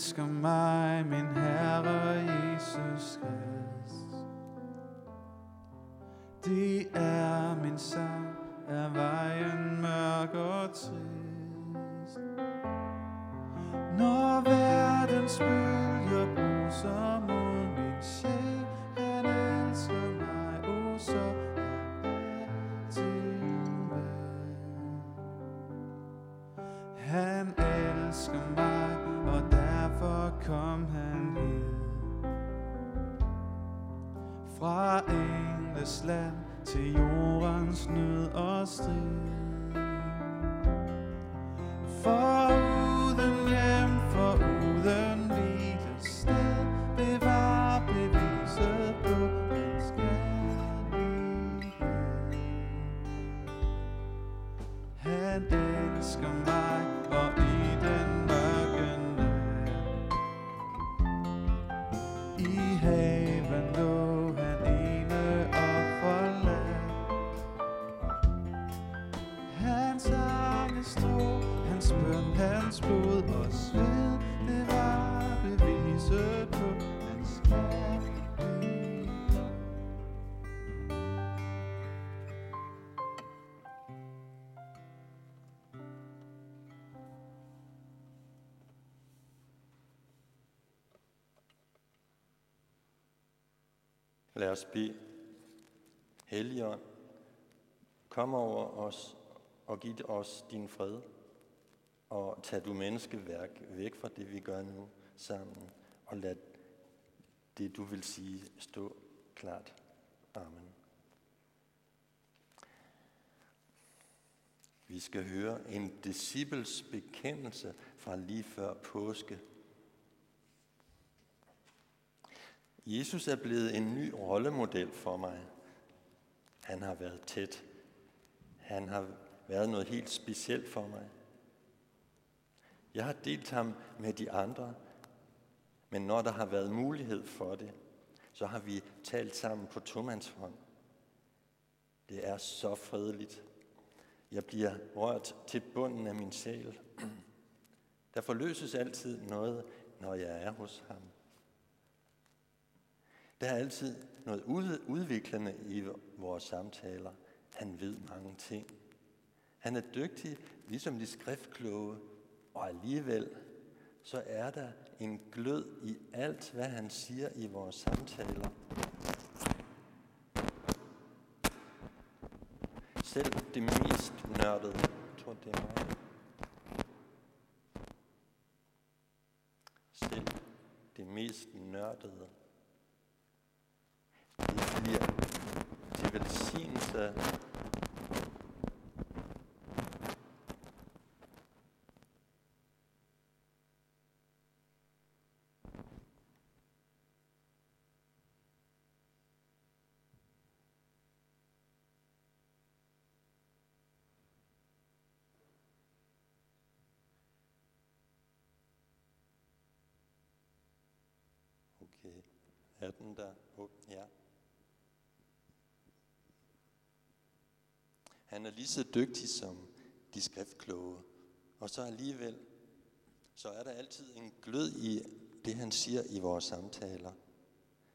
elsker mig, min Herre Jesus Krist. Lad os bede. Helligånd, kom over os og giv os din fred. Og tag du menneskeværk væk fra det, vi gør nu sammen. Og lad det, du vil sige, stå klart. Amen. Vi skal høre en disciples bekendelse fra lige før påske. Jesus er blevet en ny rollemodel for mig. Han har været tæt. Han har været noget helt specielt for mig. Jeg har delt ham med de andre, men når der har været mulighed for det, så har vi talt sammen på tomandshånd. Det er så fredeligt. Jeg bliver rørt til bunden af min sjæl. Der forløses altid noget, når jeg er hos ham. Der er altid noget udviklende i vores samtaler. Han ved mange ting. Han er dygtig, ligesom de skriftkloge, og alligevel så er der en glød i alt, hvad han siger i vores samtaler. Selv det mest nørdede, jeg tror det er mig. Selv det mest nørdede det bliver til velsignelse Okay, er den der? Oh, ja. Han er lige så dygtig som de skriftkloge. Og så alligevel, så er der altid en glød i det, han siger i vores samtaler.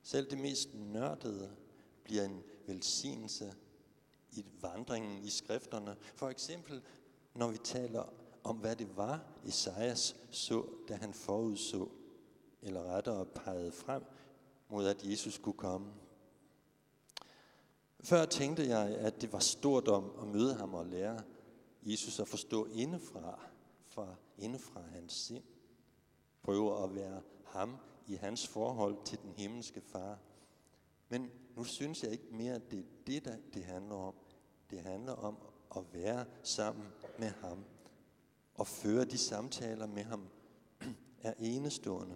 Selv det mest nørdede bliver en velsignelse i vandringen i skrifterne. For eksempel, når vi taler om, hvad det var, Esajas så, da han forudså, eller rettere pegede frem mod, at Jesus skulle komme. Før tænkte jeg, at det var stort om at møde ham og lære Jesus at forstå indefra, fra indefra hans sind. Prøve at være ham i hans forhold til den himmelske far. Men nu synes jeg ikke mere, at det er det, der det handler om. Det handler om at være sammen med ham og føre de samtaler med ham er enestående.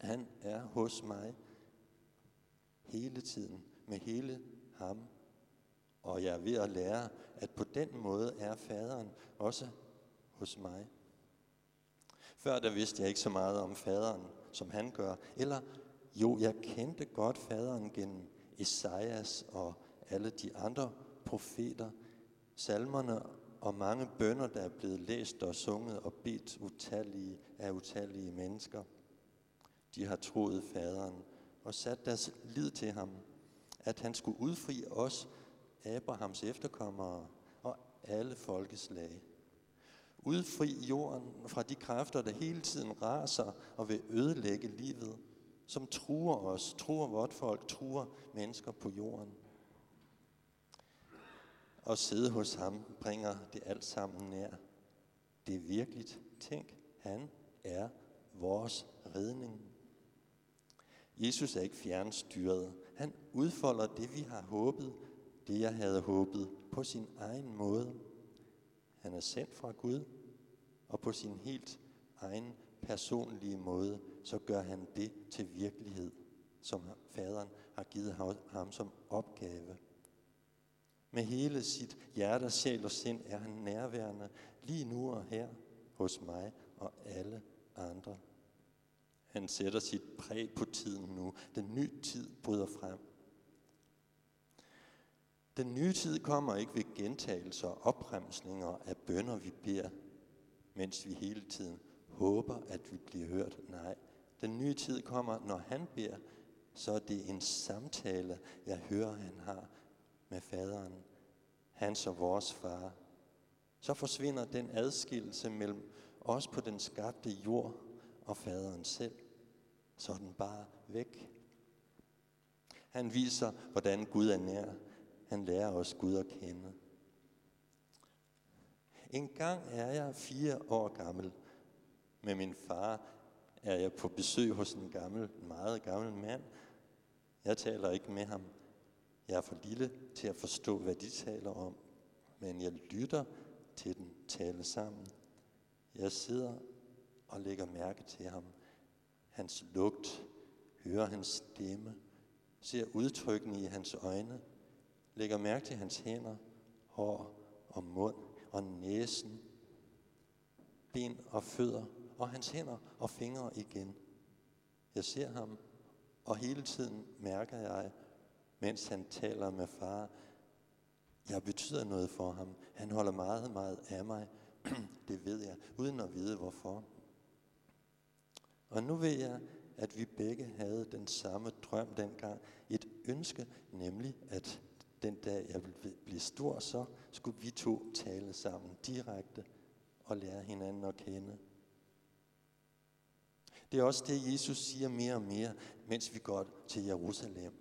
Han er hos mig hele tiden med hele ham. Og jeg er ved at lære, at på den måde er faderen også hos mig. Før der vidste jeg ikke så meget om faderen, som han gør. Eller jo, jeg kendte godt faderen gennem Esajas og alle de andre profeter, salmerne og mange bønder, der er blevet læst og sunget og bedt utallige af utallige mennesker. De har troet faderen og sat deres lid til ham, at han skulle udfri os, Abrahams efterkommere og alle folkeslag. Udfri jorden fra de kræfter, der hele tiden raser og vil ødelægge livet, som truer os, truer vort folk, truer mennesker på jorden. Og sidde hos ham bringer det alt sammen nær. Det er virkeligt. Tænk, han er vores redning. Jesus er ikke fjernstyret. Han udfolder det, vi har håbet, det jeg havde håbet, på sin egen måde. Han er sendt fra Gud, og på sin helt egen personlige måde, så gør han det til virkelighed, som faderen har givet ham som opgave. Med hele sit hjerte, sjæl og sind er han nærværende lige nu og her hos mig og alle andre. Han sætter sit præg på tiden nu. Den nye tid bryder frem. Den nye tid kommer ikke ved gentagelser og opremsninger af bønder, vi beder, mens vi hele tiden håber, at vi bliver hørt. Nej, den nye tid kommer, når han beder, så er det en samtale, jeg hører, han har med faderen, hans og vores far. Så forsvinder den adskillelse mellem os på den skabte jord og faderen selv. Så er den bare væk. Han viser, hvordan Gud er nær. Han lærer os Gud at kende. En gang er jeg fire år gammel. Med min far er jeg på besøg hos en gammel, meget gammel mand. Jeg taler ikke med ham. Jeg er for lille til at forstå, hvad de taler om. Men jeg lytter til dem tale sammen. Jeg sidder og lægger mærke til ham. Hans lugt, hører hans stemme, ser udtrykken i hans øjne, lægger mærke til hans hænder, hår og mund og næsen, ben og fødder, og hans hænder og fingre igen. Jeg ser ham, og hele tiden mærker jeg, mens han taler med far, jeg betyder noget for ham. Han holder meget, meget af mig. det ved jeg, uden at vide hvorfor. Og nu ved jeg, at vi begge havde den samme drøm dengang. Et ønske, nemlig at den dag jeg ville blive stor, så skulle vi to tale sammen direkte og lære hinanden at kende. Det er også det, Jesus siger mere og mere, mens vi går til Jerusalem.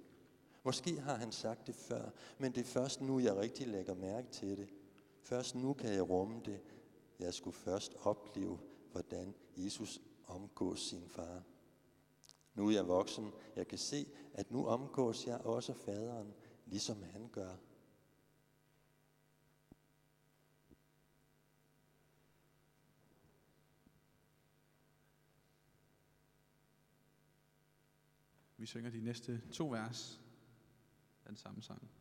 Måske har han sagt det før, men det er først nu, jeg rigtig lægger mærke til det. Først nu kan jeg rumme det. Jeg skulle først opleve, hvordan Jesus omgås sin far. Nu er jeg voksen. Jeg kan se, at nu omgås jeg også faderen, ligesom han gør. Vi synger de næste to vers af den samme sang.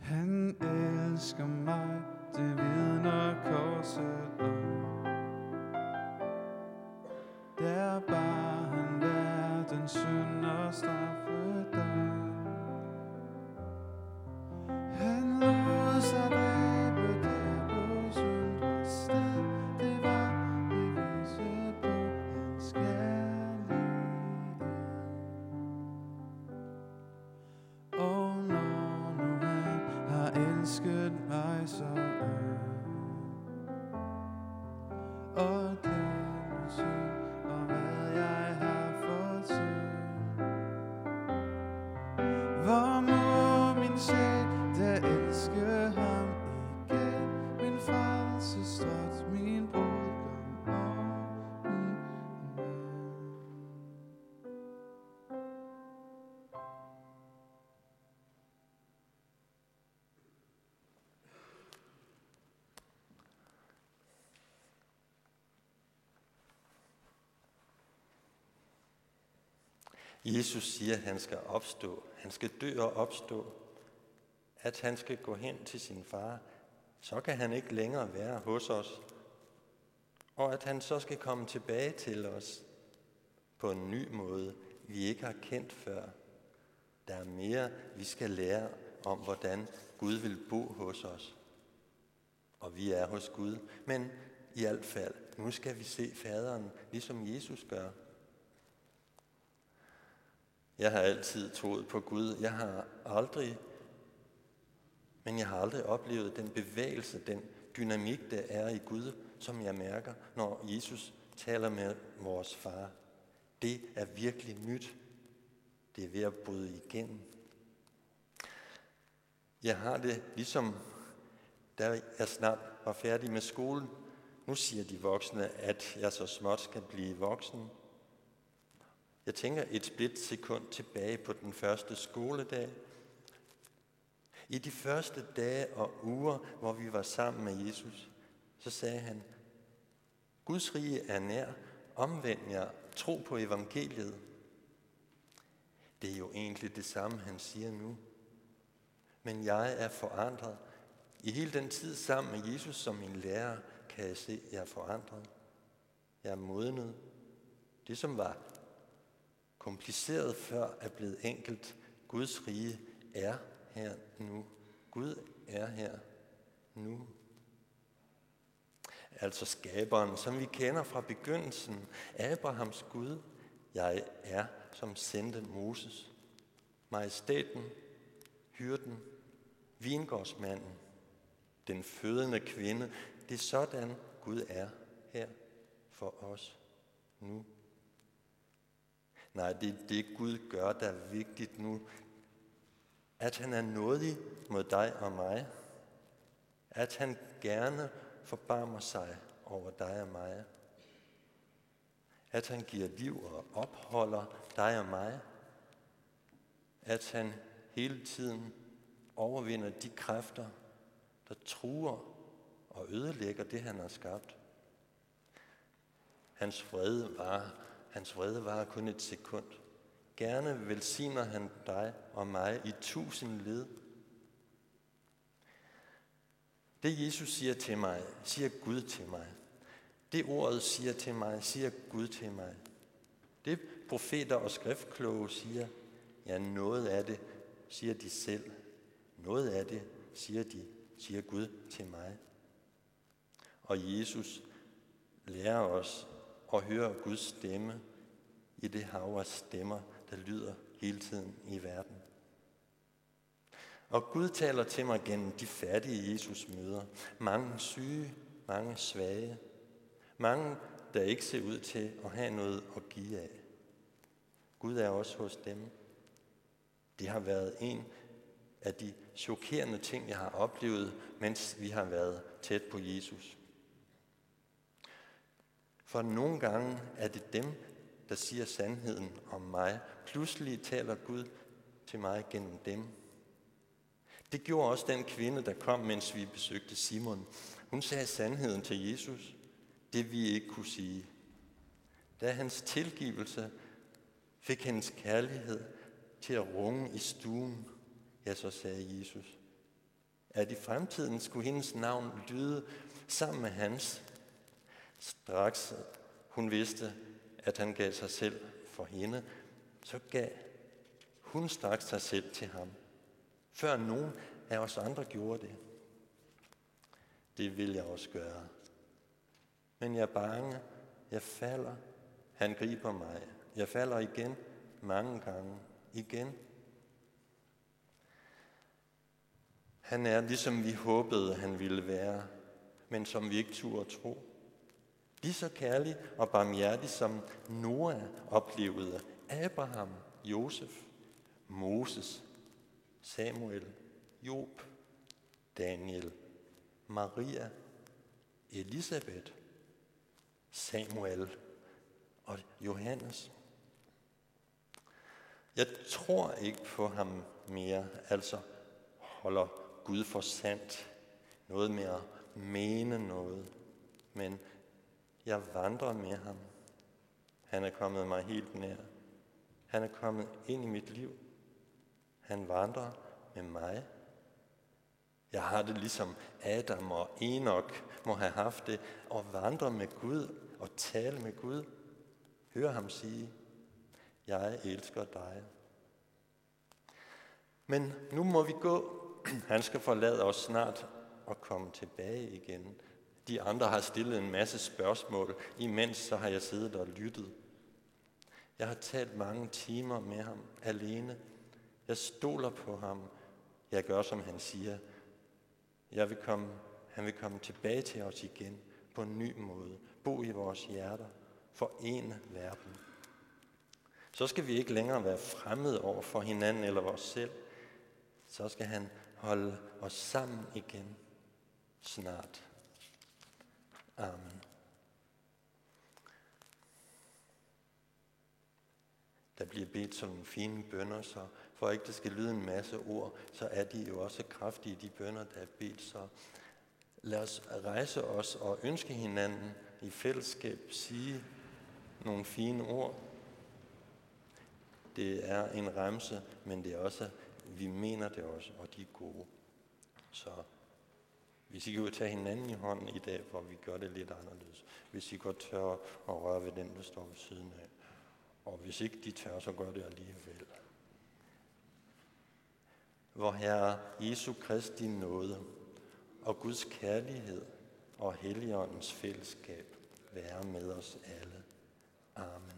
Han elsker mig, det vidner korset sjæl der elsker ham igen, min frelses trods, min brudgom og min ven. Jesus siger, at han skal opstå. Han skal dø og opstå. At han skal gå hen til sin far. Så kan han ikke længere være hos os. Og at han så skal komme tilbage til os på en ny måde, vi ikke har kendt før. Der er mere, vi skal lære om, hvordan Gud vil bo hos os. og vi er hos Gud. Men i alt fald, nu skal vi se faderen, ligesom Jesus gør. Jeg har altid troet på Gud. Jeg har aldrig, men jeg har aldrig oplevet den bevægelse, den dynamik, der er i Gud, som jeg mærker, når Jesus taler med vores far. Det er virkelig nyt. Det er ved at bryde igennem. Jeg har det ligesom, da jeg snart var færdig med skolen. Nu siger de voksne, at jeg så småt skal blive voksen. Jeg tænker et split sekund tilbage på den første skoledag. I de første dage og uger, hvor vi var sammen med Jesus, så sagde han, Guds rige er nær, omvend jer, tro på evangeliet. Det er jo egentlig det samme, han siger nu. Men jeg er forandret. I hele den tid sammen med Jesus som min lærer, kan jeg se, at jeg er forandret. Jeg er modnet. Det, som var kompliceret før, er blevet enkelt. Guds rige er her nu. Gud er her nu. Altså skaberen, som vi kender fra begyndelsen, Abrahams Gud. Jeg er, som sendte Moses. Majestæten, hyrden, vingårdsmanden, den fødende kvinde. Det er sådan, Gud er her for os nu. Nej, det er det, Gud gør, der er vigtigt nu. At han er nådig mod dig og mig. At han gerne forbarmer sig over dig og mig. At han giver liv og opholder dig og mig. At han hele tiden overvinder de kræfter, der truer og ødelægger det, han har skabt. Hans vrede var, hans vrede var kun et sekund. Gerne velsigner han dig og mig i tusind led. Det Jesus siger til mig, siger Gud til mig. Det ordet siger til mig, siger Gud til mig. Det profeter og skriftkloge siger, ja noget af det siger de selv. Noget af det siger de, siger Gud til mig. Og Jesus lærer os at høre Guds stemme i det hav af stemmer, der lyder hele tiden i verden. Og Gud taler til mig gennem de fattige Jesus møder. Mange syge, mange svage, mange, der ikke ser ud til at have noget at give af. Gud er også hos dem. Det har været en af de chokerende ting, jeg har oplevet, mens vi har været tæt på Jesus. For nogle gange er det dem, der siger sandheden om mig. Pludselig taler Gud til mig gennem dem. Det gjorde også den kvinde, der kom, mens vi besøgte Simon. Hun sagde sandheden til Jesus, det vi ikke kunne sige. Da hans tilgivelse fik hendes kærlighed til at runge i stuen, ja, så sagde Jesus, at i fremtiden skulle hendes navn lyde sammen med hans. Straks hun vidste, at han gav sig selv for hende, så gav hun straks sig selv til ham før nogen af os andre gjorde det. Det vil jeg også gøre. Men jeg er bange, jeg falder, han griber mig. Jeg falder igen mange gange. Igen. Han er ligesom vi håbede, han ville være, men som vi ikke turde tro. Lige så kærlig og barmhjertig som Noah oplevede Abraham, Josef, Moses, Samuel, Job, Daniel, Maria, Elisabeth, Samuel og Johannes. Jeg tror ikke på ham mere, altså holder Gud for sandt. Noget med at mene noget. Men jeg vandrer med ham. Han er kommet mig helt nær. Han er kommet ind i mit liv. Han vandrer med mig. Jeg har det ligesom Adam og Enoch må have haft det, og vandre med Gud og tale med Gud. Hør ham sige, jeg elsker dig. Men nu må vi gå. Han skal forlade os snart, og komme tilbage igen. De andre har stillet en masse spørgsmål, imens så har jeg siddet og lyttet. Jeg har talt mange timer med ham alene. Jeg stoler på ham. Jeg gør, som han siger. Jeg vil komme, han vil komme tilbage til os igen på en ny måde. Bo i vores hjerter. Forene verden. Så skal vi ikke længere være fremmede over for hinanden eller os selv. Så skal han holde os sammen igen snart. Amen. Der bliver bedt som nogle fine bønder, så for ikke det skal lyde en masse ord, så er de jo også kraftige, de bønder, der er bedt. Så lad os rejse os og ønske hinanden i fællesskab, sige nogle fine ord. Det er en remse, men det er også, vi mener det også, og de er gode. Så hvis I kan tage hinanden i hånden i dag, hvor vi gør det lidt anderledes. Hvis I godt tør at røre ved den, der står ved siden af. Og hvis ikke de tør, så gør det alligevel. Hvor Herre Jesu Kristi nåde og Guds kærlighed og Helligåndens fællesskab være med os alle. Amen.